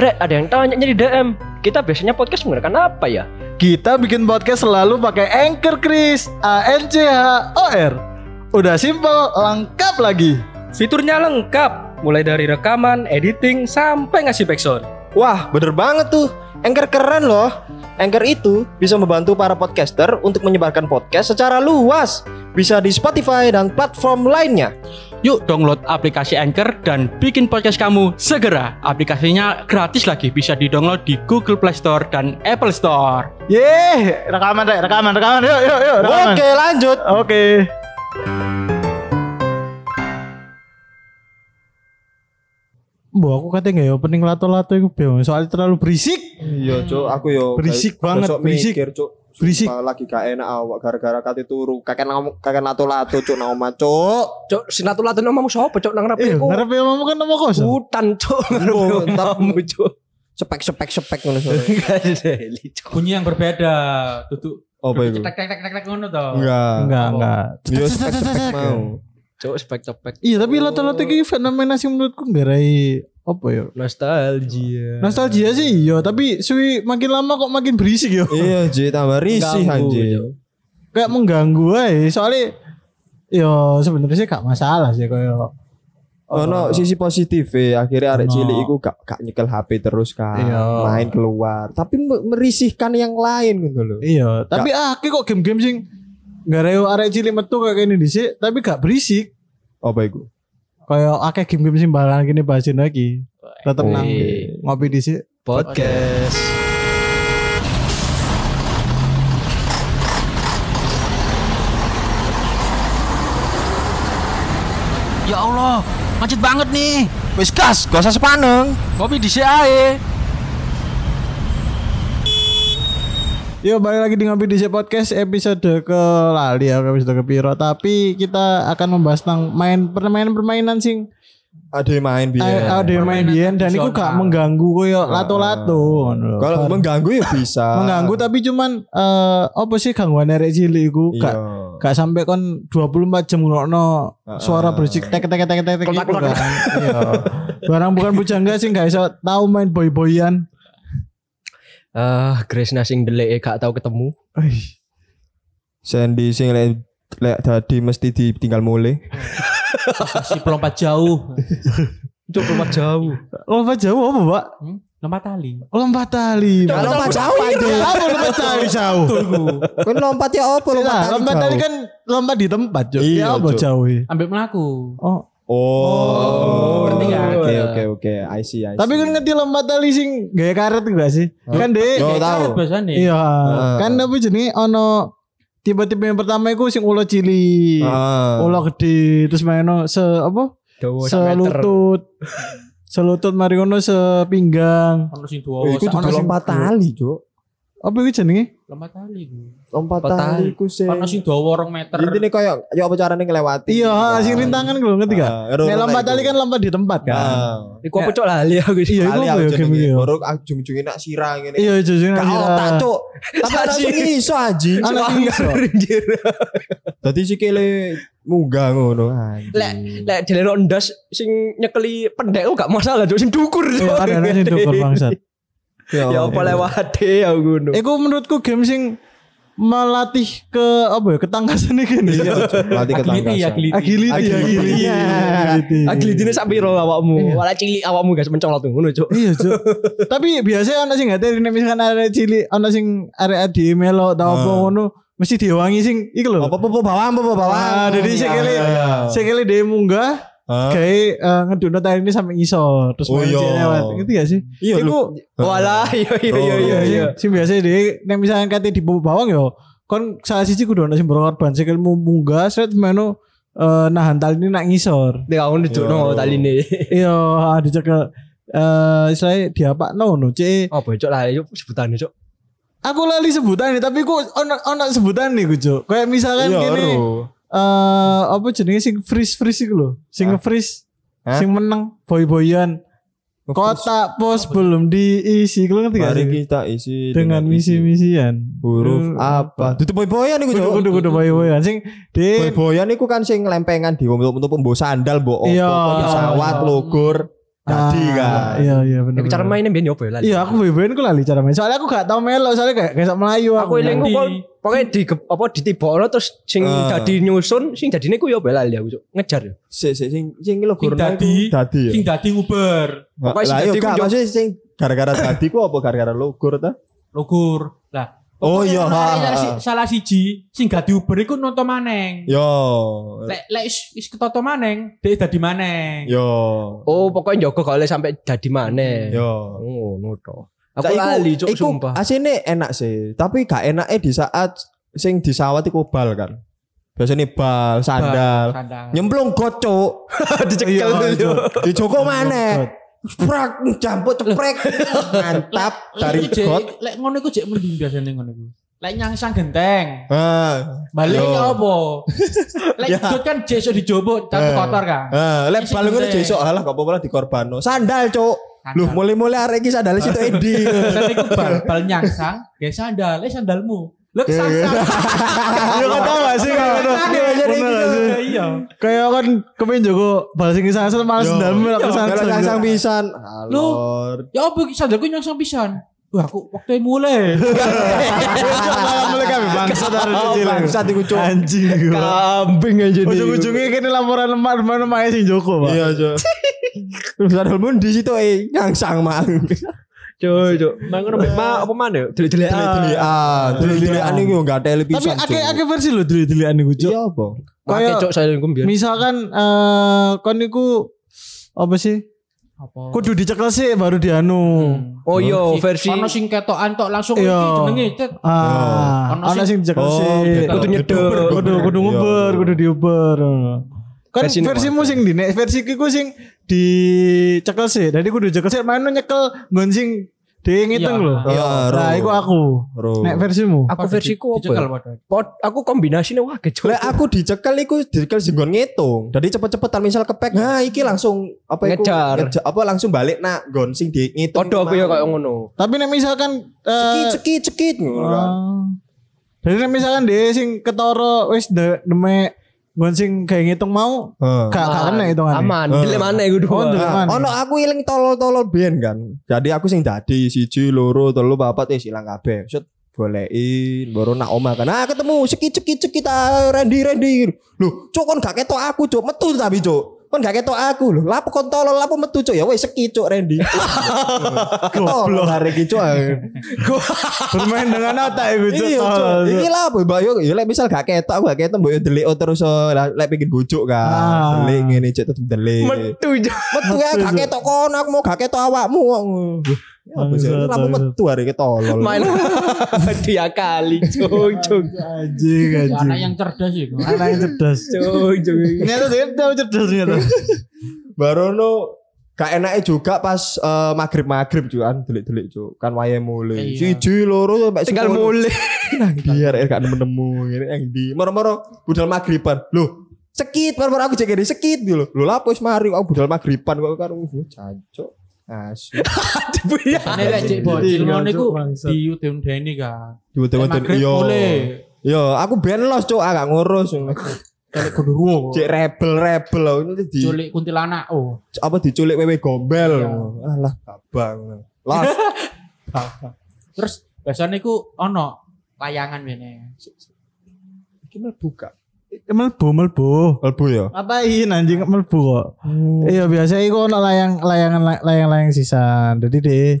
Rek, ada yang tanya di DM. Kita biasanya podcast menggunakan apa ya? Kita bikin podcast selalu pakai Anchor Chris, A N C H O R. Udah simple, lengkap lagi. Fiturnya lengkap, mulai dari rekaman, editing, sampai ngasih backsound. Wah, bener banget tuh. Anchor keren loh. Anchor itu bisa membantu para podcaster untuk menyebarkan podcast secara luas. Bisa di Spotify dan platform lainnya. Yuk download aplikasi Anchor dan bikin podcast kamu segera. Aplikasinya gratis lagi, bisa di-download di Google Play Store dan Apple Store. Yeay, rekaman deh, rekaman, rekaman. Yuk, yuk, yuk, rekaman. Oke, lanjut. Oke. Bu, aku katanya nggak ya opening lato-lato itu bingung soalnya terlalu berisik. Iya, Cuk, aku yo Berisik kayak banget, berisik. mikir, Cuk. Berisik. Sumpah, lagi gak enak awak gara-gara kate turu. Kakek ngomong kakek lato-lato, Cuk, nang omah, Cuk. Sinatu-latu namamu siapa, Cok? Nang Eh, ngarepe ku. ngarep ya mama kan nama kosong. Hutan. Oh, Namamu, Cok. Sepek sepek sepek ngono bunyi yang berbeda duduk Apa itu? tek tek tek tek tek ngono toh Enggak. Enggak, enggak. Yo sepek sepek mau. Cok, spek-spek. Iya, tapi lato-lato ini fenomena sih menurutku garai apa ya? Nostalgia. Nostalgia sih iya, tapi suwi makin lama kok makin berisik yo. Iya, Ji, tambah risih anjing. Cok. Kayak mengganggu aja. Soalnya yo sebenarnya sih gak masalah sih kayak Ono sisi positif ya, akhirnya arek Ono. cilik iku gak gak nyekel HP terus kan, Iya. main keluar, tapi me- merisihkan yang lain gitu loh. Iya, tapi ah kok game-game sing gak reo arek cilik metu kayak gini dhisik, tapi gak berisik. Apa itu? Kayak akeh game-game bakalan gini bahasin lagi. Tetep nang Wih. ngopi dhisik. Podcast. Ya Allah, macet banget nih. Wis gas, gak usah sepaneng. Kopi di ae. Yo balik lagi di ngopi dhisik podcast episode ke lali ya episode ke piro tapi kita akan membahas tentang main permainan-permainan sing Ada yang main biar. eh, ada yang main biyen dan iku gak mengganggu koyo lato-lato ngono. Kalau mengganggu ya bisa. mengganggu tapi cuman eh apa sih gangguan arek cilik iku Iya. gak gak sampai kon 24 jam ngrono suara berisik tek tek tek tek tek. Iya. Barang bukan bujangga sih gak iso tahu main boy-boyan. Ah, Grace Nasing delek gak tau ketemu. Sandy sing lek lek dadi mesti ditinggal mulai. si pelompat jauh Cok, lompat jauh. Lompat jauh apa, Pak? Hmm? lompat tali Lompat tali. Lompat jauh aja. Apa lompat tali jauh? Kan lompat ya apa lompat tali lompat jauh? tali kan lompat di tempat, Cuk. Iya, Ya apa Cuk. jauh? ambil melaku Oh, Oh, ngerti nggak? Oke oke oke, I see I see. tapi kan ngerti lompat tali sing gaya karet enggak sih? Kan deh. Yo tahu. Iya, Heeh. kan apa jenenge ono tiba-tiba yang pertama iku sing ulo cili. Heeh. Ulo gede terus maino se apa? Dawa. Selutut. Selutut mari ngono sepinggang. ono sing Eh, dua Iku Ono juga sing- lompat tali, Cuk. Apa iku jenenge? Lompat tali ku. Lompat Lompat tali ku sing. ono sing dua orang meter Intine koyo ya apa carane ngelewati. Iya, sing rintangan lho ngerti gak? Ah, Nek lompat tali kan lompat di tempat kan. Ah. Iku apa cok lali aku sih. Iya, iku apa ya game iki? Baru ujung-ujungnya nak sirah ngene. Iya, jujur Gak otak, Cuk. Tapi ana sing iso anjing. Anak sing iso. Dadi sikile munggah ngono. Lek lek deleno ndas sing nyekeli pendek oh gak masalah cok sing dukur. Iya, Cok. ada ada sing dukur bangsat. Ya apa lewat deh aku ngono. Iku menurutku game sing melatih ke apa ya ketangkasan iki nih. Iya, Cuk. Latih agility ketangkasan. agility Agility, Agility. agility. agility. Agilitine sak piro awakmu? Wala cilik awakmu guys mencolot ngono cok. Iya, Cuk. Tapi biasanya ana sing ngateri nek misalkan ada cilik, ana sing arek adi melo tau apa Ah. ngono, mesti diwangi sing iku lho. Apa apa bawang apa bawang. Ah, jadi sekali sekali dia munggah kayak uh, ngedukno tali ini sampai ngisor terus Oh, iya. lewat gitu ya sih Iya, Iku Wala iya iya iya iya. iya. sing biasa dia nek misalkan kate di bawang yo kon salah siji kudu ana sing berkorban sekalimu munggah set meno eh, nahan tali ini nak ngisor Dia ngono cok no tali ini. iya dicekel eh istilahnya diapa no no cek Apa cok lah yuk sebutannya cok. aku lali sebutan tapi ku ono ono sebutan nih cuk kayak misalkan Iya, gini. Eh apa jenenge sing freeze freeze iku lho sing Hah? nge-freeze Hah? sing menang boy-boyan kotak pos belum diisi lu ngerti gak Mari sih kita isi dengan misi-misian huruf apa? Tutup boy-boyan iku, kudu Cuk. kudu kudu boy-boyan sing di Boy-boyan iku kan sing lempengan di untuk untuk pembawa sandal mbok opo Iya. apa, pesawat logor. Dadi kan. Iya iya bener. Iku cara mainnya biyen yo apa ya lali. Iya aku beben ku lali cara main. Soalnya aku gak tau melo soalnya kayak kayak Melayu Aku eling Nanti- kok pokoknya di apa ditibokno terus sing Ah. dadi nyusun, sing dadine ku yo aku Cuk. ngejar yo. Sik sik sing sing lo Sing gurun dadi- dadi ya. Sing dadi nguber. Pokoknya sing dadi ku gak yo- maksudnya sing gara-gara dadi ku apa gara-gara logur ta? Logur. Lah. Oh, iya, salah ha. si- salah siji sing dadi Uber iku nonton maneng. Yo. Lek lek is, is ketoto maneng, dhek dadi maneng. Yo. Oh, pokoknya jogo kalau sampai jadi mana. Yo. Oh, ngono to. Aku lali cuk iku sumpah. Asine enak sih, tapi gak enaknya di saat sing disawat iku bal kan. Biasanya bal, sandal. Sandal. Nyemplung got, Cuk. Dicekel yo. Di Joko mana? Sprak, jamput ceprek. Mantap dari got. Lek ngono iku jek mending biasane ngono iku. Lek nyangsang genteng. Ah. Balik ya apa? Lek Ya. got kan jesuk dijobo, tapi Eh. kotor kan. Ah, lek bal ngono jesok alah gak apa-apa lah dikorbanno. Sandal, Cuk. Loh, mulai-mulai arek iki sandale situ Edi. Iku bal, bal nyangsang, gak sandal, eh sandalmu. Lu kesangsang. Iya kau tau gak sih kayak ngono? Gak? Iya. Kayak kan kepen jogo bal sing sangsel malah Yo. Kalau kesangsel. sangsang pisan. Lu. Ya iki sandalku nyangsang pisan. Wah, aku waktu mulai. Mulai kami bangsa dari kecil. Bangsat iku, Cuk. Anjing. iku. Kambing aja. Ujung-ujungnya kini laporan lemah mana main sing Joko, Pak. Iya, Cuk. Terus sandal pun di situ eh nyangsang mang. Cuk, cuk. Mang ngono ma apa mana? Delik-delik. Delik-delikan, delik-delikan iki yo gak tele Tapi pisan. akeh akeh versi lho dili-dilian niku, Cuk. Iya apa? Kayak cuk, saya ngomong biar. misalkan eh kon niku apa sih? Apa? Kudu dicekel sih baru dianu. Oh iya, versi Ono sing ketokan tok langsung iki Iya. jenenge. Cet. Ah, Ono ana sing- dicekel Oh, sih. Kudu nyedek. Kudu kudu Iya, nguber, iya. kudu diuber. Kan Versi ini versimu sing di nek versi ku sing dicekel sih. Jadi kudu dicekel sih main nyekel nggon sing Dia ngitung Iya. loh. Iya, Nah, ro. iku aku. Ro. Nek versimu. Aku versiku apa? Ya? padha. Pot, aku kombinasinya wah kecil. Lek aku dicekel iku dicekel sing nggon ngitung. Jadi cepet-cepetan misal kepek. Nah, iki langsung apa iku Ngejar. ngeja- apa langsung balik nak nggon sing di ngitung. Podo aku ya kayak ngono. Tapi nek misalkan cekit eh cekit cekit ngono kan. ah. Jadi nek misalkan dia sing ketoro wis de deme nggon sing kayak ngitung mau Heeh. gak gak kena hitungannya. Aman. Dile mana Oh, dua. ndelok. Nah, Mana? ono aku iling tolol-tolol biyen kan. Jadi aku sing dadi siji loro telu papat eh silang kabeh. Set bolehin baru nak omah kan. Ah ketemu cekit cekit cekit ah, Randy Randy. Loh, cuk kon gak ketok aku cuk, metu tapi cuk. Kon gak ketok aku lho. Lapo kon tolol lapo metu cuk ya wis sekit cuk Randy. Goblok hari iki cuk. Bermain dengan otak iku Cuk. Iya, cuk. Cuk. Iki apa mbak yo ya lek misal gak ketok aku gak ketok mbok yo delik terus oh, lek pengen bujuk kan. Ah. Delik ngene cuk tetep delik. Metu aja. Metu ya gak ketok kono aku mau gak ketok awakmu. Ya bangsat. metu hari iki tolol. Main dia kali. Cuk, cuk. Anjing Anak anjing. yang cerdas itu. Anak yang cerdas. Cuk, cuk. Ternyata dia tahu cerdas ternyata. Barono gak enake juga pas eh, maghrib-maghrib juga kan delik-delik cuk. Kan wayahe mulai. Iya. Siji loro sampai Tinggal mulai. Nang dia rek gak nemu ngene yang di. Moro-moro budal maghriban. Loh, sekit moro-moro aku cek ini sekit loh. Lho lapo wis mari aku budal maghriban kok karo uh, jancuk. Asu. Iya. Ini lek cek bocil ngono iku diudeni kan. Maghrib yo. boleh. Yo, aku ben los cuk, agak ngurus. Kalau genderuwo. Cek rebel-rebel loh ini di Culik kuntilanak. Oh. apa diculik wewe gombel. Iya. Alah, abang. Los. Terus biasanya iku ono layangan bene. Iki buka. Melbu melbu. Kalbu ya. Ngapain anjing melbu kok. Iya biasa iku ono layang layangan layang layang sisa. Jadi deh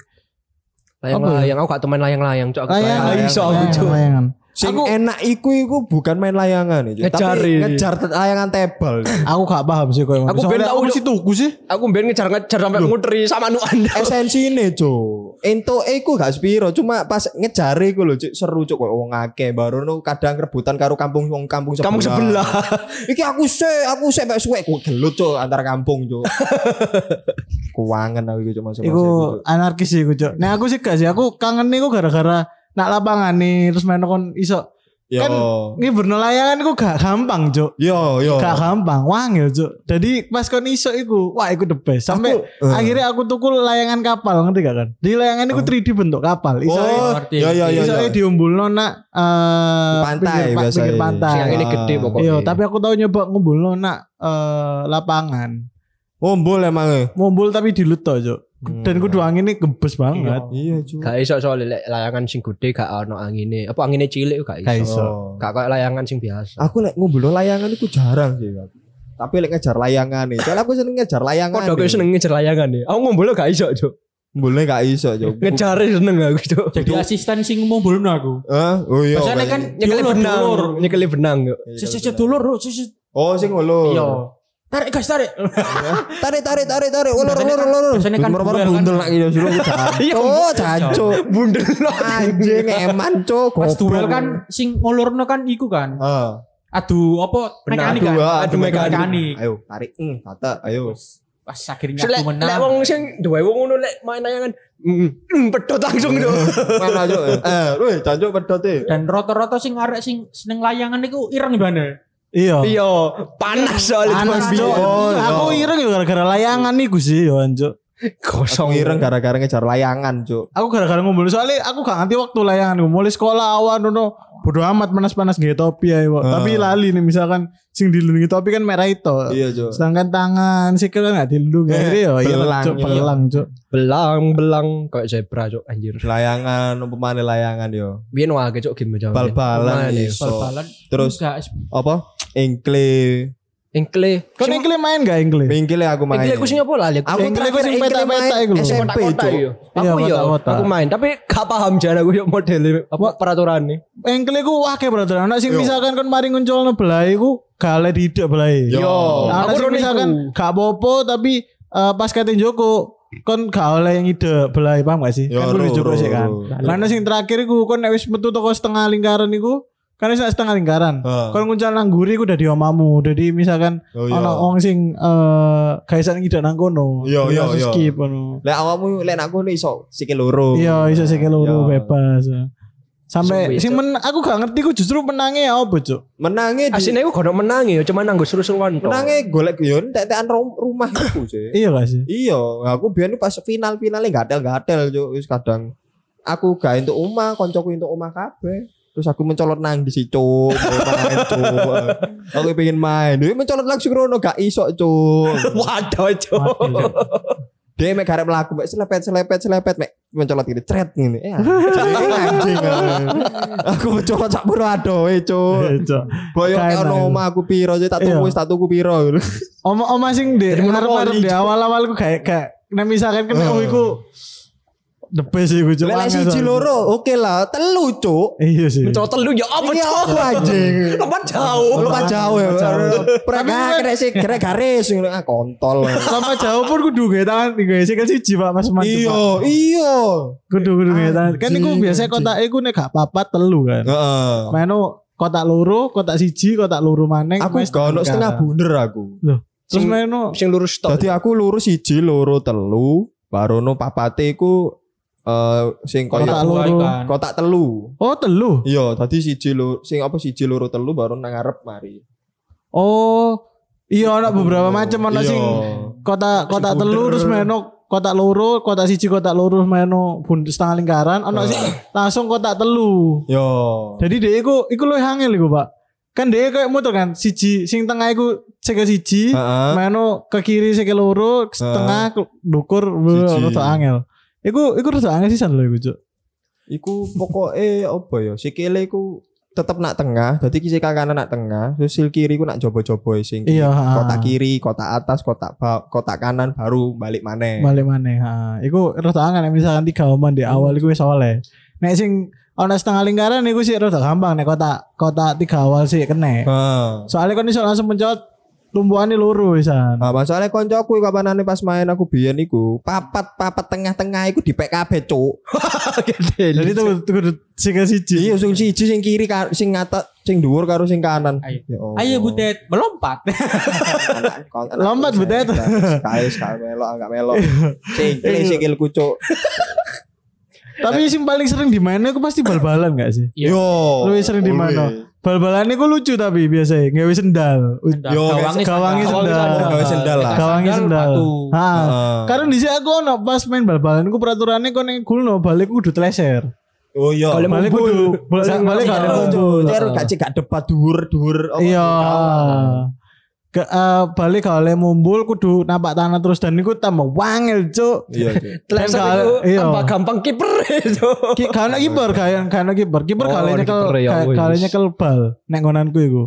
Layang-layang aku gak temen layang-layang, cuk. Aku layang layang iso aku, layangan, cuk. layangan. Sing Aku- enak iku iku bukan main layangan itu, Ngejar tapi ini. ngejar layangan tebal. Aku gak paham sih kok. Aku ben tau, mesti tuku sih. Aku mbien ngejar-ngejar sampai nguteri sama anu Anda. Esensi ini cuk. Ento iku gak spiro, cuma pas ngejar iku lho cuk seru cuk kok wong akeh baru nu kadang rebutan karo kampung wong kampung sebelah. Kamu sebelah. Iki aku se, aku se mek suwe ku gelut cuk antar kampung cuk. Kuangan aku iku cuk masa Iku anarkis sih iku, Cuk. Nah, aku sih gak sih. Aku kangen niku gara-gara nak lapangan nih terus main kon iso. Yo. Kan ngiberno layangan iku gak gampang, Cuk. Yo yo. Gak gampang, wangil, Cuk. Jadi pas kon iso iku, wah iku the best. Sampai Aku- eh. akhirnya aku tuku layangan kapal, ngerti gak kan? Di layangan iku 3D bentuk kapal. Iso Oh, ngerti. yo yo yo. iso yo. diumbulno nak eh Pantai pinggir, biasa pinggir ya. pantai. Sing ini gede pokoknya. Iya, tapi aku tahu nyoba ngumpulno nak eh lapangan. Ngumpul emang. eh. Mumbul tapi dilut to, Cuk. Dan kudu anginnya gebes banget. Iya, Cuk. Gak iso soalnya layangan sing gede gak ono angine. Apa angine cilik gak Gak iso. iso. Oh. Gak kayak layangan sing biasa. Aku lek ngumpul layangan itu jarang sih. Tapi lek ngejar layangan nih. Soalnya aku seneng ngejar layangan. Kok aku seneng ngejar layangan nih. Aku ngumpul gak iso, Cuk. Ngumpulnya gak iso, Cuk. Ngejar seneng aku, Cuk. Jadi asisten sing mumbulno aku. Hah? Oh iya. Biasanya kan Nyekeli benang, nyekeli benang. Sisi dulur, sisi. Oh, sing ngulur. Iya. Tarik guys, tarik. Tarik tarik tarik tarik ulur ulur kan- ulur. biasanya kan duel kan. bundel lagi ya suruh jancuk jancuk. Bundel Anjing eman cuk. Pas duel kan sing ngulurno kan iku kan. Heeh. Adu apa mekanik kan. Adu, adu mekanik. Ayo tarik. Hmm, tata ayo. Pas akhirnya Lek aku lek menang. wong sing duwe wong ngono lek main layangan mm, mm, pedot langsung, Cuk. Mana cuk? Eh, weh jancuk pedot e. Dan rata-rata sing arek sing seneng layangan iku ireng banget. Iya. Iya, panas soalnya Panas, Mas Cuk. Oh, Aku iya. ireng ya gara-gara layangan niku sih, yo, Cuk. Kosong ireng gara-gara ngejar layangan cuk. Aku gara-gara ngumpul soalnya aku gak ngerti waktu layangan mulai sekolah awan ngono bodo amat panas-panas nggak topi ya Wak. Ah. tapi lali nih misalkan sing dilindungi topi kan merah itu Iya cuk. sedangkan tangan sikil kan nggak dilindungi Eh, jadi ya iya belang, cuk iya. belang cuk belang belang kayak zebra cok anjir Layangan umpamane layangan yo. biyen wae cok game jaman Bal-balan iso. Bal-balan. Terus Enggak, apa? Engkle. Engkle kan engkle main gak engkle Engkle aku main. engkle aku sing apa lali Aku Engkle terakhir ku sing peta-peta main iku lho. SMP yo aku Iya, yo aku main. Tapi gak paham jane aku yo model apa peraturan nih engkle ku wah kayak berarti anak sing misalkan kan mari nguncul belai ku gale didik belai Yo. Aku misalkan gak popo tapi eh, pas kate Joko kon gak oleh yang ide belai paham gak sih? Yo, kan ro, Joko sih kan. Karena sing terakhir iku kon nek wis metu toko setengah lingkaran iku kan wis setengah lingkaran. Heeh. Kon nguncal nang guri iku udah di omamu. Jadi misalkan Oh, iya. ana wong sing eh gak iso ngidak nang kono. Iya, iya, iya. skip ngono. Lek awakmu lek aku iso sikil loro. Iya, iso sikil loro Iya. bebas. Sampai sing men aku gak ngerti ku justru menangnya apa, Cuk. Menange di asine aku kono menang yo cuman nanggo seru-seruan tok menange golek yo entek-entekan rum- rumah iku sih. Iya gak sih? Iya, aku biyen pas final-finale gatel-gatel cuk wis kadang aku gak entuk omah, koncoku entuk omah kabeh. Terus aku mencolot nang di situ, main cuk. Aku pengen main, dia mencolot langsung rono gak iso cuk. waduh Cuk. Dia mek garep mlaku mek selepet selepet selepet mek mencolot gini tret ngene. Eh anjing. Aku mencolot sak pura adoe cuk. Iya, Cuk. Boyo aku. omahku piro tak Iya. tuku wis tak tuku piro. Oma oma sing di ngarep-ngarep awal-awal ku kayak kayak nek misalkan kena Heeh. oh iku the best iku, Cuk. Lek siji soalnya. loro oke lah, telu cuk. Iya sih. mencolot telu yo apa cok apa anjing? lompat jauh Lu kan jauh ya. Prek kan- kena sih kena garis ngono ah kontol. Lama jauh pun kudu gawe tangan gawe sikil siji Pak Mas Man. Iya, Pak. iya. Kudu kudu gawe tangan. Kan iku biasa anjing. kotak iku nek gak papat telu kan. Heeh. Menu kotak loro, kotak siji, kotak loro maneng. Aku gak ono setengah bunder aku. Terus Sing- menu sing lurus tok Dadi aku lurus siji, loro, telu, baru no papate iku eh sing kotak loro. kan. kotak telu. Oh, telu. Iya, tadi siji loro, sing apa siji loro telu baru nang ngarep mari. Oh. Iya ana beberapa macam ana Iya. sing kotak kotak bunder. telu terus menu kotak loro, kotak siji, kotak loro menu bund setengah lingkaran, ana sing langsung kotak telu. Yo. Jadi dia iku iku luwih angel iku, Pak. Kan dia kayak muter kan, siji sing tengah iku sikil siji, menu ke kiri sikil loro, setengah dukur rada angel. Iku iku rada angel sisan lho iku, Cuk. Iku pokoke apa ya? Sikile iku tetep nak tengah, dadi kisi kanan nak tengah, terus sil kiri ku nak jobo-jobo sing Iya, kotak kiri, kotak atas, kotak kotak kanan baru balik maneh. Balik maneh. Ha, iku rada angel nek misalkan tiga oman di awal iku wis oleh. Nek sing ana setengah lingkaran iku sih rada gampang nek kotak kotak tiga awal sih kena. Heeh. Soalnya kan iso langsung mencot tumbuhannya luru wisan. Nah, masalahnya koncoku kapanane pas main aku biyen iku, papat papat tengah-tengah iku di PKB, Cuk. Jadi itu kudu sikil siji. Iya, sing siji sing kiri karo sing ngata sing dhuwur karo sing kanan. Ayo. Allah. Ayo Butet, melompat. Lompat, Butet. Sekali sekali melok agak melok. Sing sikilku, Cuk. Tapi sing paling sering di mana aku pasti bal-balan gak sih? Iya. Yo. Lu sering di mana? Bal-balan iku lucu tapi biasa gawe sendal. Yo, sandal. sendal. Gawe sendal lah. Gawangnya sendal. Ha. Heeh. Karena di sini aku ono pas main bal-balan aku peraturannya kau ning gulno balik kudu teleser. Oh iya. Balik kudu balik balik mumpul. Cer gak cek gak debat dhuwur-dhuwur. Iya. Ke eh, balik oleh mumbul kudu napak tanah terus dan iku tambah wangel cuk Iya, Cuk. Itu iya. tambah gampang kiper. Ki gak ana kiper gak ana kiper kiper Oh, gak oleh nyekel bal nek ngonanku iku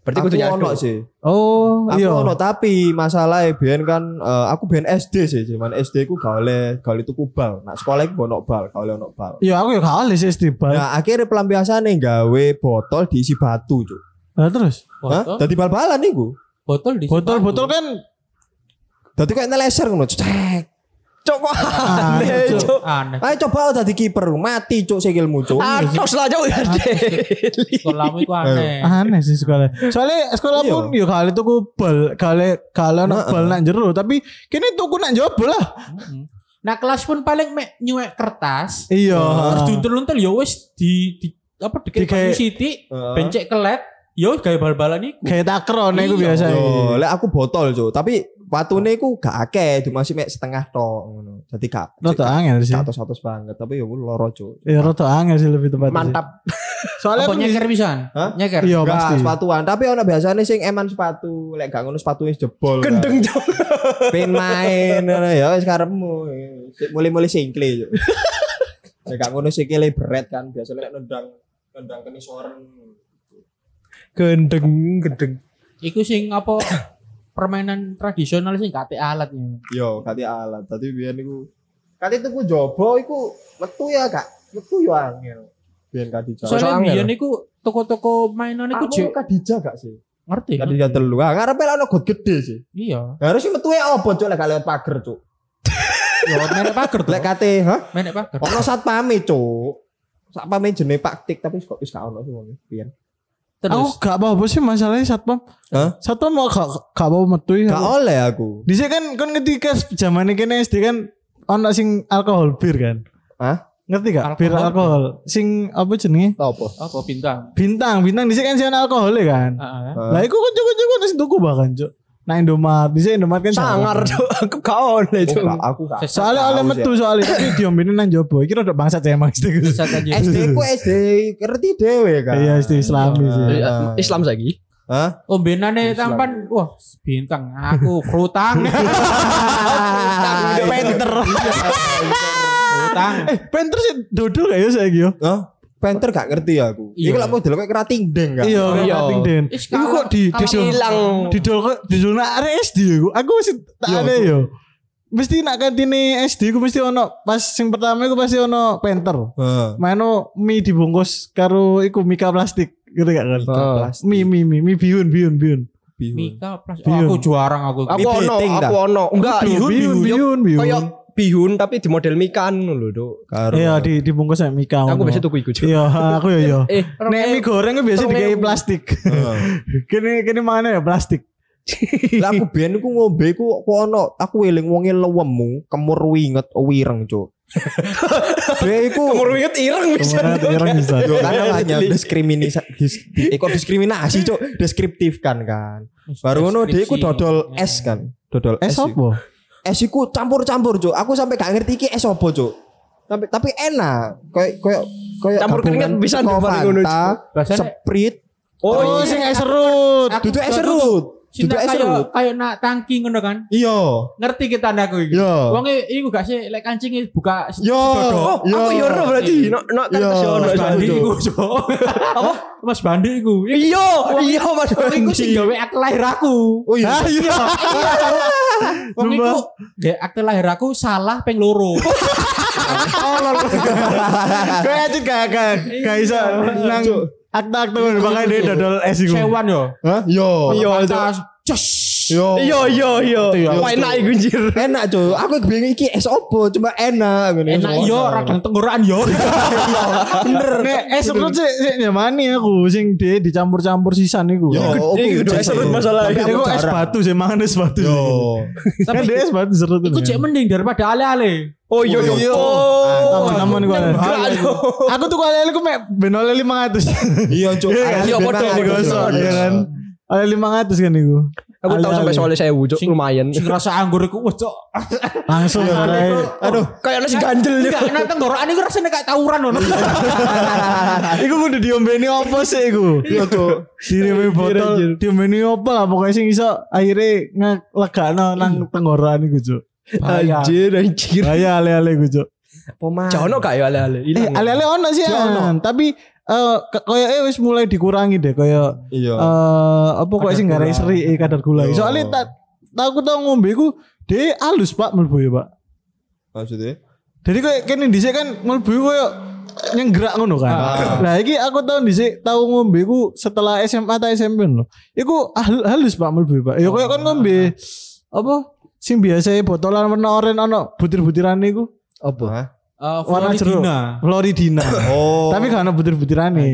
Berarti Aku kudu ono nyaduk. sih. oh Aku iya ono tapi masalahnya biyen kan eh, aku biyen SD sih, cuman SD ku gak oleh gak oleh tuku bal. Nah, sekolah iku ono bal, gak oleh ono bal. iya aku ya gak oleh sih SD bal Nah, akhirnya pelampiasane gawe botol diisi batu, Cuk. Nah, terus Hah? Botol, Dadi bal-balan iku. botol di botol botol kan Dadi kayak neleser ngono, cek. Cok kok aneh, aneh. Ayo coba dadi kiper, mati cuk sikilmu cuk. Atos lah Cuk. Sekolahmu itu aneh. aneh sih sekolah soalnya sekolah Iya. pun ya kali tuku bal kali kali Heeh. bal nak jero tapi kini tuku nak jobo lah. Nah kelas pun paling mek nyuwek kertas. iya Terus diuntel-untel ya wis di, di apa dikit banyu siti, Heeh. bencek kelet, wis gawe bal-balan iku. kayak takron iku Iya. biasa Yo, lek aku botol cuk, tapi watune iku gak akeh, cuma sih mek setengah tok ngono. Dadi gak rada angel sih satu-satu banget, tapi yo loro cuk. ya rada angel sih lebih tepatnya sih. Mantap. soalnya aku nyeker pisan? Hah? Nyeker. iya pasti sepatuan, tapi ono biasanya sing eman sepatu, lek gak ngono sepatu wis jebol. Gendeng Cuk. Pengen main ngono ya wis karepmu. Mulai-mulai singkle cuk. Lek gak ngono sikile beret kan, biasanya lek nendang nendang kenisoren. Gendeng, gendeng. Iku sing apa permainan tradisional sing kate alat ya. Yo, kati alat. Tadi biyen iku kati tuku jobo iku metu ya gak metu yo angel. Biyen jobo. Soalnya biyen iku toko-toko mainan iku jek kadija gak sih? ngerti. Kadija telu. Ah, ngarepe lah ono got gede sih. Iya. Harus sih metu ya opo cuk lek gak lewat pager cuk. Yo menek pager tuh. Lek kate, hah? Menek pager. Ono satpame cuk. Satpame jenenge Pak Tik tapi kok wis gak ono sih wong biyen. Aku Terus gak apa-apa sih masalahnya satpam Hah? satpam mau gak gak mau metu ya Gak oleh aku. di sini kan kan ketika zaman ini SD kan ono sing alkohol bir kan Hah? ngerti gak bir Alkohol. alkohol sing apa jenenge Apa? apa bintang? bintang bintang di sini kan sih ono alkohol kan Heeh. lah iku kan cukup cukup terus tuku bahkan cuk nah Indomaret di sini Indomaret kan Sangar jarang. Cuk. Aku gak oleh Oh, Cuk. gak, aku gak. soalnya oleh sih. metu soalnya tapi diombinin nang jobo iki rada bangsat ya emang SD. Bisa. SD ku SD ngerti dhewe kan. iya SD Islami sih Eh, Ah. Islam saiki. Hah? Oh benane tampan wah bintang aku frutang. Penter Frutang. eh Penter sih dodol gak ya saya yo Hah? Penter gak ngerti aku. Iya. Iku lak model kayak kerating deng kan. iya Iya. kating den Is, iku kok di didol Hilang. didol kok didol nak SD aku aku masih tak Iya, ada yo mesti nak kantine SD ku mesti ono pas sing pertama iku pasti ono Penter Heeh. Mano mie dibungkus karo iku mika plastik gitu gak kan Oh. Plastik. mie mie mie mie biun biun biun Bihun. Mika plus oh, aku juarang aku. Aku Mie ono, aku ono. Enggak, bihun. bihun bihun Kayak bihun tapi di model mikan lho, Duk. Karo. iya di dibungkus sama mika Aku biasa tuku iku, Cuk. iya aku ya iya Eh, Nek mie goreng biasa dikai plastik. Heeh. Kini kini mana ya plastik. Lah aku biyen iku ngombe iku kok ono aku eling wonge lewemu, kemur winget wireng, Cuk. Dia iku Umur inget ireng bisa. Ireng bisa. Yo kan hanya diskriminasi dis, di, kok diskriminasi cuk deskriptif kan kan baru ngono dia iku dodol es kan dodol es iku. Sopo? es iku campur-campur cuk. Aku sampai gak ngerti iki es opo cuk. Tapi tapi enak. Kayak kayak kayak Campur keringat bisa Coca ndemar ngono, Sprite Oh, sing es serut. Aku duduk es serut Serut kayak kayak nak tangki ngono kan. iya Ngerti kita anakku iki. iya Wonge iku gak sih lek kancing buka Yo, sedodo. Oh, Yo. aku yo ero berarti. Nok nok kan Yo. kesel ono Mas. Bandi iku. Apa? Mas Bandi iku. Iya, iya Mas Wong iku sing Bandi. gawe akte lahir aku. oh iya iya. Wong iku gawe akte lahir aku salah peng loro. Kayak aja gak gak gak iso nang akta-akta ngono makanya dia dodol es iku. Sewan yo. Hah? yo Iya, itu. Pantas. Jos. yo Iya, iya, iya. Itu ya. Wah, enak iku anjir. enak cuk aku bingung iki es opo cuma enak ngene. Enak yo radang tenggorokan yo. Bener. Nek es serut sih sih nyamani aku sing dia dicampur-campur sisan iku. Yo, cuk. es serut masalah. Aku Iku es batu sih mangan es batu. Yo. Kan Tapi es batu serut iku cek mending daripada ale-ale. Oh iya, Oh, iya. iya. Oh, Ah, namun gua. Aku tuh kalau aku mek benole 500. Iya cuk. Iya kan? Iya, benar. digosok, iya kan? Ale 500 kan iku. Aku tahu sampai soalnya saya wujud lumayan. Sing rasa anggur iku cok. Langsung ae. Aduh, kayaknya si ganjel. Enggak, nang tenggorokan iku rasane kayak tawuran ngono. Iku kudu diombeni apa sih iku? Iya tuh. Diombeni botol, diombeni apa lah pokoknya sing iso akhirnya ngelegakno nang tenggorokan iku, Cuk. Anjir, anjir. Bahaya ale-ale iku, Cuk. Jono gak ya ale-ale? Eh, Hilang. ale-ale ono sih, An. tapi eh eh wis mulai dikurangi deh koyo Iya. eh apa kok sing garai seri eh, kadar gula. Iya. Soalnya tak aku tau ngombe iku dia halus Pak mlebu ya, Pak. Maksudnya? Jadi kayak kene dhisik kan mlebu koyo nyenggerak ngono kan. Ah. Nah, iki aku tau dhisik tau ngombe iku setelah SMA atau SMP lho. Iku hal- halus Pak mlebu Pak. Ya koyo kan ngombe apa sing biasa botolan warna oranye ono butir-butiran iku Apa? Eh, warna jeruk. Floridina. Oh. Tapi gak ono butir-butirane.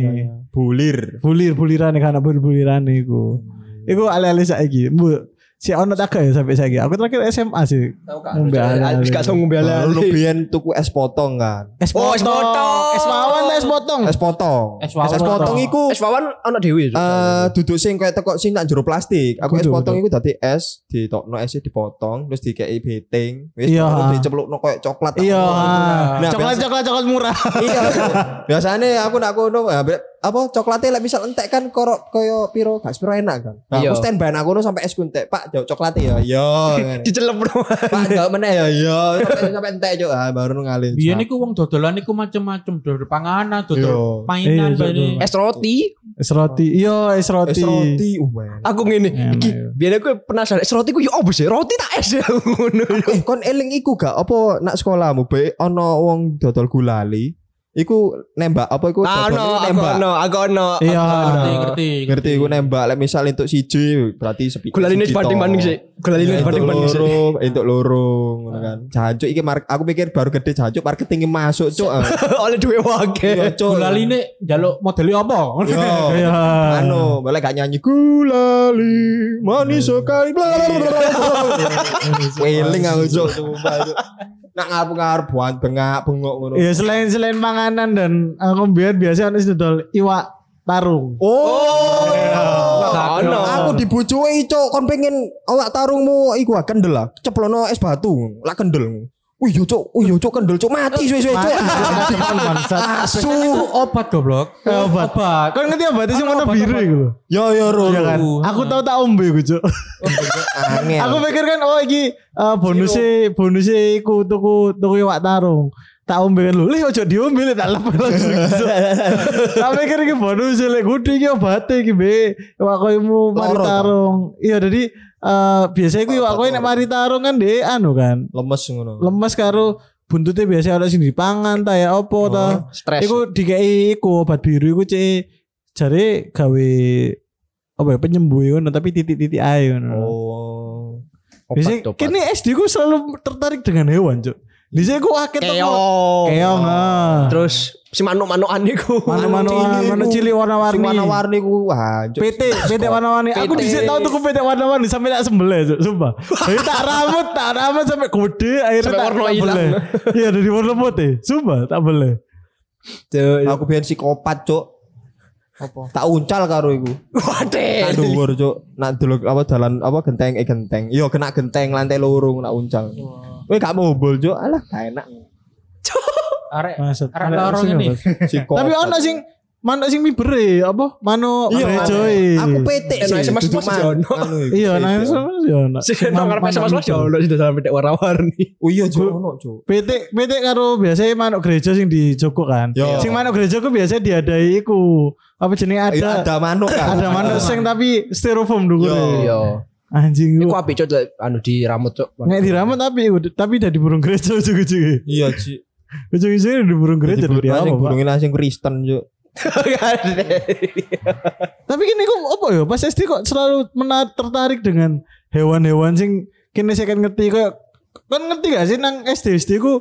bulir. Bulir-bulirane gak ono bulir-bulirane iku. Iku ale-ale saiki. Bu, si ono tak ya sampai saiki. Aku terakhir SMA sih. Tahu gak? Ngombe ale-ale. Habis gak tau ngombe Lalu ale-ale. biyen tuku es potong kan. Es Oh, es potong. Es wawan es potong. Es potong. Es wawan. Es potong iku Es wawan dhewe. Cuk. eh duduk sing kayak teko sing nak jero plastik. Aku es potong iku dadi es, ditokno esnya dipotong, terus dikei beting, wis Iya. diceplukno koyo coklat. Iya. Nah, Coklat coklat coklat murah. iya. Biasanya aku nak kono ya, apa coklatnya lek misal entek kan koro koyo piro gak piro enak kan. Nah, Iya. aku standby nak kono sampai es ku entek. Pak, jauh coklatnya ya. Iya. ngene. Dicelep bro. Pak, jauh meneh ya. Iya. Sampai sampai entek jo. Ah, baru ngalih. Biyen iku wong dodolan iku macem-macem dodol panganan, dodol Iya. mainan Iya, dodol. Es roti. Es roti. Iya, es roti. Es roti. Uh. Aku ngene, Enak, iki biyen aku penasaran es roti ku yo opo sih? Roti tak es ya ngono. Eh, kon eling iku gak apa nak sekolahmu be ono wong dodol gulali. Iku nembak apa iku Ano, dodol aku nembak. ono, aku ono. Iya. Ngerti, ngerti. Ngerti iku nembak lek misal entuk siji berarti sepi. Gula ini dibanding-banding sih. Gula ini Ya, dibanding-banding sih. loro, entuk loro ngono kan. Jancuk iki mar- aku pikir baru gede jancuk marketingnya masuk cuk. ah. Oleh duwe wake. Iya cuk. Gulaline njaluk modelnya apa? Yo. Iya. Anu, boleh gak nyanyi gulali manis sekali. Weling aku cuk. Nak ngarep-ngarep buan bengak bengok ngono. Iya, selain selain panganan dan aku biar biasa ono dodol iwak tarung. Oh. Ono. Aku dibujui cok kon pengen awak tarungmu iku ah, kendel lah. Ceplono es batu. Lah kendel. Wih yo cok, wih yo cok kendel cok mati suwe-suwe cok. Bangsat. Itu obat goblok. Eh, obat. Obat. Kan ngerti obat sing warna biru iku lho. Yo yo ro. Iya kan? Aku tahu tak ombe iku, Cuk. Aku pikir kan oh iki eh, bonusnya bonusnya iku tuku tuku iwak tarung. Tak ombe kan lho. Lih ojo diombe lek tak lepet langsung. Tak pikir iki bonus lek kudu iki obate iki be. Iwak koymu mari tarung. Iya jadi eh biasa iku iwak koyo nek mari tarung kan deh anu kan. lemes ngono. Lemes karo buntutnya biasa ada sing dipangan ta ya opo ta. Stres. Iku dikei iku obat biru iku cek jare gawe apa ya penyembuh ngono tapi titik-titik ae ngono. Oh. Biasanya kini SD ku selalu tertarik dengan hewan, Cuk. Di sini ku akeh Keong. keong. ah. Terus si manuk-manukan iku. Manu-manuan, manu cili warna-warni. Sing warna-warni ku wah. PT, PT warna-warni. Aku di sini tahu tuh PT warna-warni sampai tak sembelih. Sumpah. Jadi tak rambut, tak rambut sampai gede akhirnya Sampai tak warna tak hilang. beleh. Iya, dari warna putih. Sumpah, tak boleh. Aku biyen psikopat cuk. Apa? Tak uncal karo iku. Tak Waduh. dhuwur cuk. Nak delok apa dalan apa genteng eh genteng. Yo kena genteng lantai loro nak uncal. Kowe gak mobil cuk. Alah gak enak. Arek arek lorong ini. Psikopat. Tapi ono sing manuk sing mibere apa? Manu Iya. Aku PT sih. nang SMS duduk masih man- ono. anu iku, Iya, PT. nah itu sama sih ono. Si nang ngarep Mas mibere. Jono sudah dalam pedek warna-warni. Oh iya cuk ono cuk. PT PT karo biasanya manuk gereja sing di Joko kan. Yo. Sing manuk gereja ku biasa diadai iku. Apa jenenge ada Iya ada manuk kan. ada manuk sing tapi styrofoam dulu. Iya. Anjing Iku ku. apik cuk anu di rambut cuk. Nek diramut tapi tapi dari burung gereja ujung-ujungnya. Iya cuk. Ujung-ujungnya dari burung gereja dari apa, burungin langsung Kristen cuk. Tapi gini kok apa ya? Pas SD kok selalu menar tertarik dengan hewan-hewan sing kini saya kan ngerti kayak kan ngerti gak sih nang SD SD ku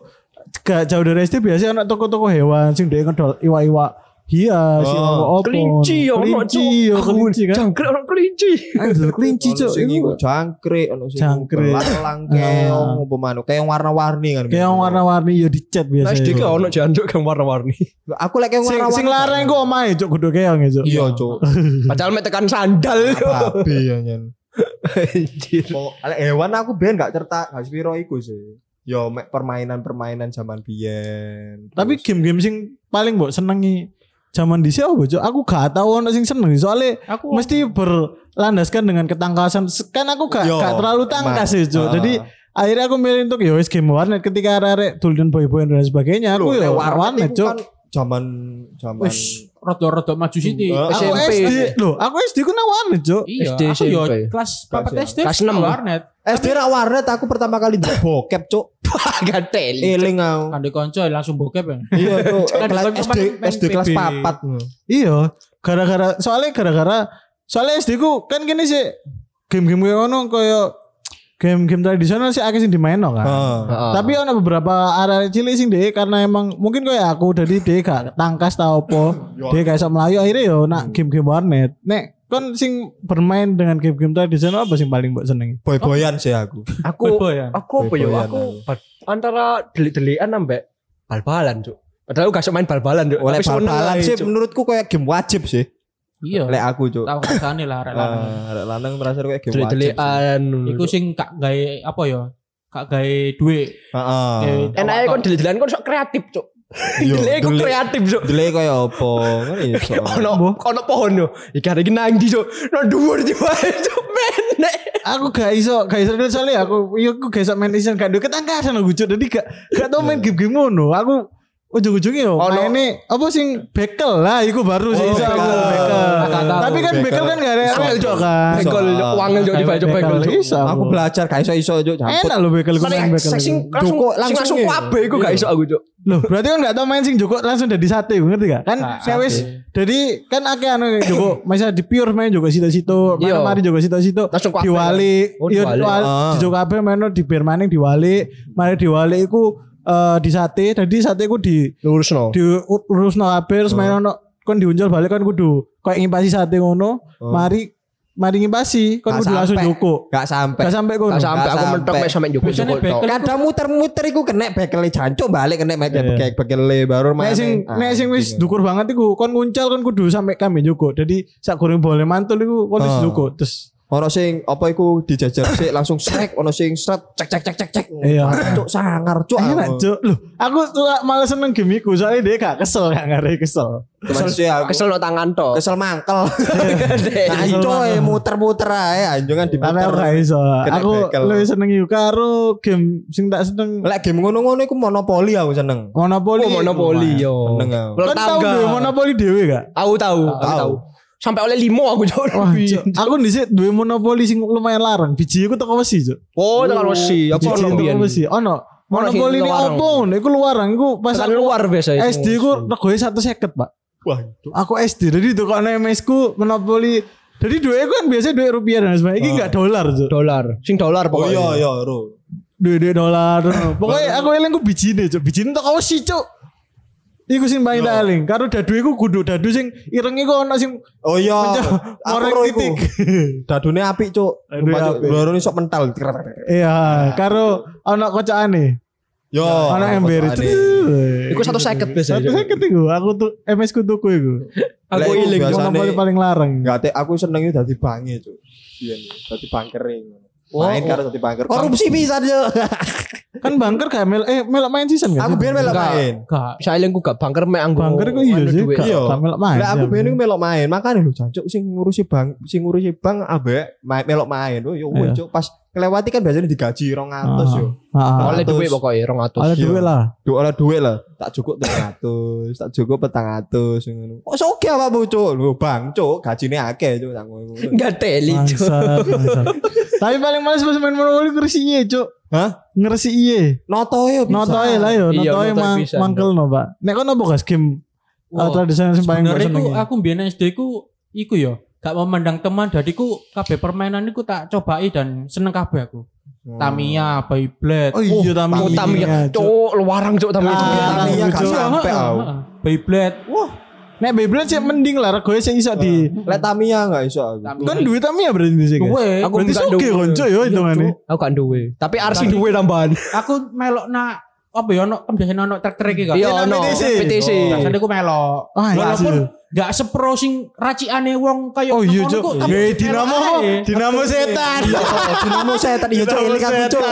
gak jauh dari SD biasa anak toko-toko hewan sing dia ngedol iwa-iwa hias, Oh. ya apa. Kelinci ya ono Kelinci cuk. ya kelinci kan. Jangkrik ono kelinci. Aduh kelinci cuk. sing Iku jangkrik, ono sing Jangkrik. belang keong Ah. apa manuk, keong warna-warni kan. kayak yang warna-warni ya dicat Nah, biasa. SD ki ono jancuk yang warna-warni. Aku lek keong warna-warni. sing larang ku omahe cuk kudu keong ya cuk. Iya, Cuk. Padahal mek tekan sandal. Babi ya nyen. Anjir. Hewan aku ben gak certak, gak sepiro iku sih. Yo mek permainan-permainan zaman biyen. Tapi game-game sing paling mbok senengi zaman dhisik apa cuk? Aku gak tau ono sing seneng soalnya Aku mesti berlandaskan dengan ketangkasan. Kan aku gak, Yo, gak terlalu tangkas ya cuk. Ah. Jadi akhirnya aku milih untuk ya wis game warnet ketika arek dulden boy-boy dan sebagainya aku Loh, ya warnet iku cuk. kan zaman zaman wis rada-rada maju sithik. Hmm. Aku SMP. SD loh, aku SD ku nang warnet cuk. Iya, SD, aku yo SMP. kelas Kelas 4 ya. SD. Kelas enam. warnet. SD rak warnet aku pertama kali ndelok bokep, Cuk. Gatel. Eling aku. Kande konco langsung bokep ya. Iya, Cuk. SD SD kelas PB. 4. Iya, gara-gara soalnya gara-gara soalnya SD ku kan gini sih game-game ngono kayak game-game tradisional sih akeh sing dimaino kan. Heeh. Tapi ono beberapa area cilik sing deh karena emang mungkin kayak aku dari deh gak tangkas tau apa. Deh kayak sok melayu akhirnya yo nak game-game warnet. Nek kon sing bermain dengan game-game tradisional apa sing paling mbok senengi? Boy-boyan sih aku. Aku Boy-boyan. aku apa ya? Boy-boyan Aku antara delik-delikan ambek bal-balan, Cuk. Padahal aku gak main bal-balan, Cuk. Oleh seneng bal-balan sih menurutku kayak game wajib sih. Iya. Lek aku, Cuk. Tahu rasane lah arek lanang. Ah, arek lanang merasa kayak sih. delik-delikan. Iku sing gak gawe apa ya? Gak gawe duit. Heeh. Awak kon delik-delikan kon sok kreatif, Cuk. Iya, aku delik. kreatif, Cuk. Delay kayak apa? Kan iso. Ono ono pohon yo. Iki hari iki nang ndi, Cuk? Nang dhuwur di wae, Cuk. Menek. Aku gak iso, gak iso soalnya aku iya aku gak iso main isan gak duwe ketangkasan aku Cuk. Jadi gak gak tau main game-game ngono. Aku ujung-ujungnya yo Ono- maine apa sing bekel lah iku baru sih Oh, iso aku bekel. bekel. Tapi kan Bekel. bekel kan gak ada Angel, angel Cuk. kan. Iso. wangel Cuk dibaca Bekel Cuk. iso. Aku belajar gak iso-iso, Cuk. Jamput. Enak lho bekel iku main bekel. Sing langsung Joko langsung langsung kuabe iku gak iso aku, Cuk. Loh, berarti kan gak tau main sing Joko langsung dari sate, ngerti gak? Kan Gak, saya wis kan akeh anu Joko, misalnya di pure main Joko situ-situ, Iya. mana mari Joko situ-situ. Langsung kuabe. diwali, Oh, iya diwali. diwali, Ah. di Joko kabeh main di bir maning diwali, mari diwali iku eh, di sate, jadi sate iku di Lurusno. di urusno kabeh terus main ono kon diunjul balik kan kudu kayak ngimpasi sate ngono, Oh. mari mari ngimpasi kon kudu langsung. Joko. Gak sampai. Gak sampai kono. Gak sampai aku mentok sampai. mek sampe Joko Joko Kadang muter-muter iku kena bekele jancuk balik kena mek Iya. bekele bekele baru main. Nek sing nek sing wis dukur banget iku kon nguncal kon kudu sampai kami Joko. Jadi sak goreng boleh mantul iku kon wis Ah. Joko terus Ono sing apa iku dijajar sik langsung srek, ono sing sret cek cek cek cek cek. Iya. Cuk sangar cuk. enak Cuk. Loh, aku tuh malah seneng game iku soalnya dia gak kesel gak ngare kesel. Kesel sih aku. Kesel no tangan tok. Kesel mangkel. Nah, coy banget. muter-muter ae anjungan diputer. aku gak iso. Aku lebih seneng iku karo game sing tak seneng Lek game ngono-ngono iku monopoli aku seneng. Monopoli. Oh, monopoli yo. Seneng aku. Kan tau monopoli dhewe gak? Aku tahu, aku Tahu. Sampai oleh limo aku Cuk. Wah, Cuk. aku dhisik duwe monopoli sing lumayan larang. Biji iku teko wesi, Cuk. Oh, tekan wesi. Aku ono wesi. Ono. Ono sing Monopoli ini opo ngono? Iku luarang. Iku pas aku luar biasa itu. SD ku regoe 150, Pak. Wah, Aku SD jadi itu kok MS ku monopoli. Jadi duit kan biasanya duit rupiah dan sebagainya. Ini Oh. enggak dolar, Cuk. dolar. Sing dolar Oh pokoknya. iya iya, Ro. Duit dolar. Pokoknya aku eling ku bijine, Cuk. Bijine tok sih, Cuk. Iku sing paling tak eling. Karo dadu iku kudu dadu sing ireng iku ono sing Oh iya. Aku orang ro iku. titik. Dadune apik, Cuk. Apik. Lorone sok mental. Iya, karo ono kocakane. Yo. Ono ember itu. Iku satu seket biasa. Satu seket iku. Aku tuh MS ku tuku iku. Aku iling. biasa- Biasane- paling larang. Enggak teh aku senengnya dadi bange, Cuk. Iya dadi bankering. Main karo dadi banker. Korupsi bisa, Cuk. Kan bangker gak mel eh melok main season gak? Aku sih? biyen melok main. Gak. Saya elingku gak bangker mek anggo. Bangker kok iya anu sih. Gak Iya. gak melok main. Lah aku sih. iku melok main, makane lho jancuk sing ngurusi bank, sing ngurusi bank ambek main melok main. Oh yo Iya. wis, Cuk. Pas kelewati kan biasanya digaji 200 yo. Ah, Oleh Ratus. duit pokoknya 200. Ada Iya. duit lah. Duit oleh duit lah, tak cukup 300, tak cukup 400 ngono. Kok soge apa Bu, Cuk? Lho, Bang, Cuk, gajine akeh, Cuk, tak ngono. Enggak teli, Cuk. Tapi paling males pas main monopoli ngeresi iye, Cuk. Hah? Ngeresi iye. Noto yo bisa. Notoe lah yo, Iya, notoe notoe mang bisa, mangkel no, Pak. Nek kono apa gas game Wah, tradisional sing paling mbok Sebenarnya senengi? ku aku mbiyen SD ku iku ya gak memandang teman jadi ku kabeh permainan iku tak cobai dan seneng kabeh aku. Hmm. Tamiya, Beyblade. Oh iya Oh, Tamiya. Tamiya. Cuk. Luarang Cuk Tamiya. Ah, Tamiya gak Heeh, aku. Beyblade. Wah, Nek Beyblade sih mending lah regoe sing iso di Lek Tamiya enggak iso aku. kan duit Tamiya berarti sih. Duwe. Aku berarti duwe. konco ya hitungane. Aku gak duwe. Tapi RC duwe tambahan. Aku melok nak apa ya ono kan biasanya ono trek-trek iki kan. Iya nang no. PTC. Biasanya aku melok. Ah, iya Walaupun sih. gak sepro sing racikane wong kayak Oh iya, Cuk. kok, tapi Eh, dinamo, dinamo setan. Dinamo setan iya cok Dinamo eling aku cok.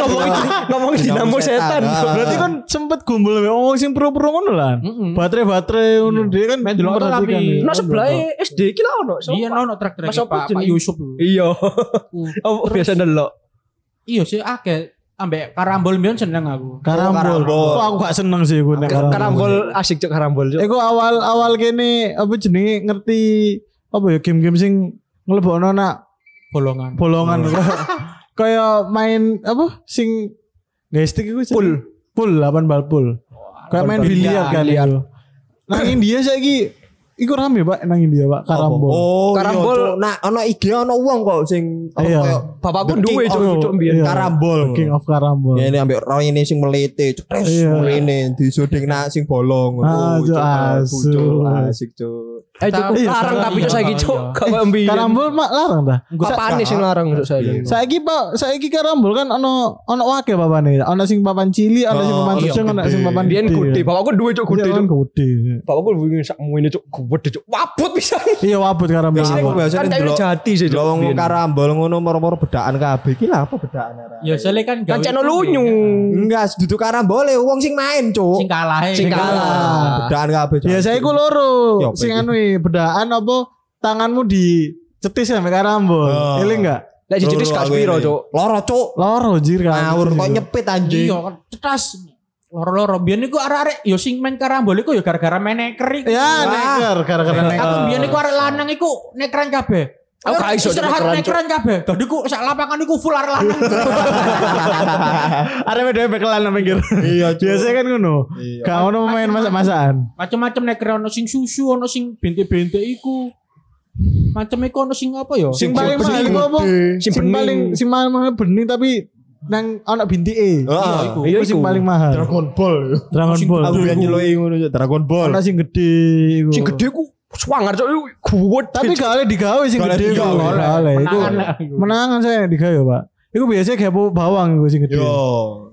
ngomongin dinamo setan. Ah. Berarti kan sempet gumbul sama wong sing pro-pro ngono lah. Baterai-baterai ngono dia kan Main delok memperhatikan tapi-. No sebelah SD iki lah ono. Iya ono trek-trek Pak? Yusuf. Iya. Oh biasa ndelok. Iya sih akeh ambek karambol mbiyen seneng aku. Karambol. karambol. Kok aku gak seneng sih gue nek Karambol asik cok karambol cok. Iku awal-awal kene apa jenenge ngerti apa ya game-game sing ngelebokno nak Bolongan. bolongan kayak main apa sing guys stick iku Pool. pool 8 bal pool. Kayak main biliar Biliar. itu. Nang India saiki iku rame Pak nang India Pak karambol. Oh, Karambol. karambol. Nah, ono IG ono uang kok sing Iya. koyo Bapakku duwe King cok of- cok mbiyen. Iya. karambol. King of karambol. Ya ini ambek roy ini sing melete, cetres Iya. ini disuding nak sing bolong. Ah, Oh, Cuk, Cuk, asu. Cuk, asik cuk. Eh cok Iya, larang iya, tapi cok iya, saiki iya. cok. Gak koyo mbiyen. Karambol mak larang ta? Papane sing larang cok saiki. Saiki Pak, saiki karambol kan ono ono wake papane. Ono sing papan cilik, ono sing Oh, papan iya, sedang, ono sing papan Biyen gede. Bapakku duwe cok gede Gede cok. kan gede. Bapakku duwe sak ngene cok gede cok. Wabut bisa. Iya wabut karambol. Biasanya Kan kayak jati sih cok. wong karambol ngono moro-moro bedaan kabeh. Iki lha apa bedaan? Ya soalnya kan Kan gawe channel itu lunyu. Enggak, duduk karambole wong sing main, Cuk. Sing kalah Sing kalah. Bedaan kabeh. Ya saya iku loro. Sing anu bedaan apa tanganmu di cetis sampe karambol. Oh. Eling enggak? Lek Loro gak ini. cok. Loro, Cuk. Loro jir kan. Ngawur kok nyepit anjing. Iya kan cetas. Loro-loro biyen iku arek-arek ya sing main karambol iku ya gara-gara main neker iku. Ya neker gara-gara neker. Aku biyen iku arek lanang iku nekeran kabeh. Aku gak iso istirahat Cuk. nekeran kabeh. Dadi ku sak lapangan iku full arek lanang. Ada beda bekelan nang pinggir. Iya. Biasanya kan ngono. Iya. Gak ono main masak-masakan. Macam-macam neker ono sing susu, ono sing bente-bente iku. Macam iku ono sing apa ya? Sing paling mahal iku apa? Sing paling sing mahal bening tapi nang ono bintike. Heeh. iku. Iku sing paling mahal. Dragon Ball. Dragon Ball. Aku biyen nyeloki ngono. Dragon Ball. Ono sing gede iku. Sing gede ku swanger cok. Gede. Tapi gak oleh digawe sing gede iku. oleh. Iku Menangan iku. saya digawe, Pak. Iku biasanya kayak bawang iku sing gede. Yo.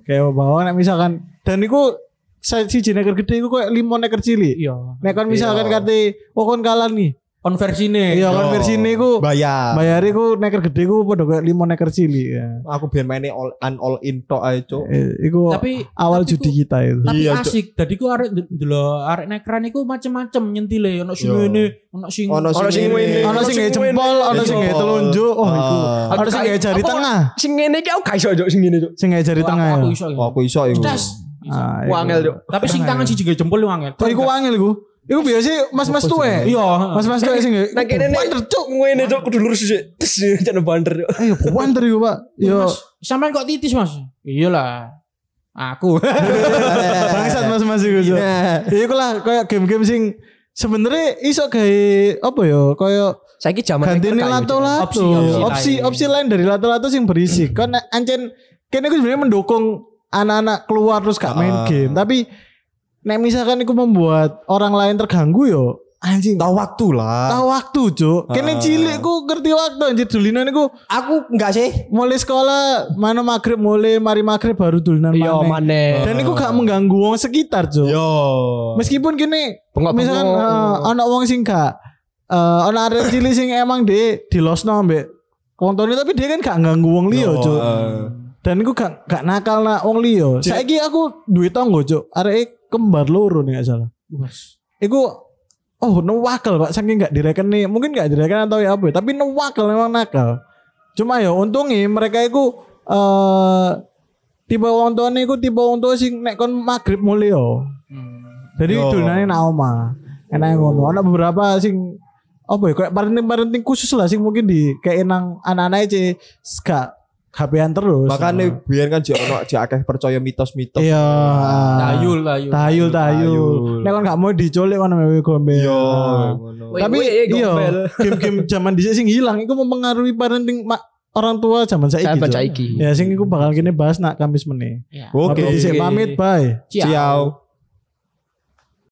Kayak bawang nek misalkan dan iku saya si neker gede iku kayak limon neker cilik. Iya. Nek kon misalkan Iya. kate oh kon kalah nih. Konversine. Iya kon Yo. versi ini iku bayar. bayar iku neker gede iku padha kayak limon neker cilik ya. Aku biyen mainnya all an all in tok ae, Cuk. Eh, iku Tapi awal tapi judi ku- kita itu. Tapi Iya, asik. Dadi ku arek ndelok arek nekeran iku macem-macem nyentile ono sing Yo. ngene, ono sing Ono Ono sing ngene. Ono sing jempol, ono sing gawe telunjuk. Oh iku. Ah. Ono sing jari tengah. Sing ngene iki aku gak iso cok sing ngene cok. Sing jari tengah. Aku ya. iso. Oh, aku iso iku. Ah. Wangel cok. Tapi sing tangan siji gawe jempol wangel. Oh iku wangel iku. Iku biasa mas-mas tuwe. Iya. Mas-mas tuwe sing gawe. Nah kene nek cok ngene cok kudu lurus sih. Terus jangan banter. Ayo banter iku, Pak. Yo Mas, sampean kok titis, Mas? Iyalah. Aku. bangsat mas-mas iku. Cuk. Iya. Ya iku lah kayak game-game sing sebenarnya iso gawe apa ya kayak Saiki zaman ganti neker ini kayu, Cok. lato-lato Opsi, opsi, opsi opsi lain. dari lato-lato sing berisik kan ancen kene aku sebenarnya mendukung anak-anak keluar terus gak main Ah. game tapi nek misalkan itu membuat orang lain terganggu yo anjing Tahu waktu lah. tahu waktu cuk kene Ah. cilik ku ngerti waktu anjir dulinan iku Aku enggak sih. mulai sekolah mana maghrib mulai mari maghrib baru dulinan Iya maneh. maneh. dan iku gak mengganggu wong sekitar cuk Yo. meskipun kini Bengok-bengok. misalkan eh, anak wong sing gak eh ana arek cilik sing emang de dilosno ambek wong tuane tapi dia kan gak ganggu wong liya Yo, cuk dan iku gak gak nakal nak wong liya saiki aku duwe tanggo cuk arek kembar loro nih gak salah Mas. iku oh nuwakal pak saking gak direkeni mungkin gak direkeni atau ya apa ya, tapi nuwakal memang nakal cuma ya untungnya mereka iku eh tipe wong tuane iku tipe wong tua sing nek kon maghrib mulai yo jadi Yo. dolanane nang omah. Enak ngono. Ana beberapa sing apa ya kayak parenting-parenting khusus lah sing mungkin di kayak nang anak-anak aja gak HP-an terus. Makanya biar kan jek ono jek akeh percaya mitos-mitos. iya. Tayul, tayul. Tayul, tayul. Tayul. Nek kon gak mau diculik kon mewe gombel. Yo, Ah. ngono. Wih, Tapi wih, iya, game-game zaman dhisik sing hilang iku mempengaruhi parenting orang tua zaman saiki. Cuk. saiki. Ya sing iku bakal kini bahas nak Kamis meneh. Ya. Oke. Dhisik Oke. pamit, bye. Ciao. Ciao.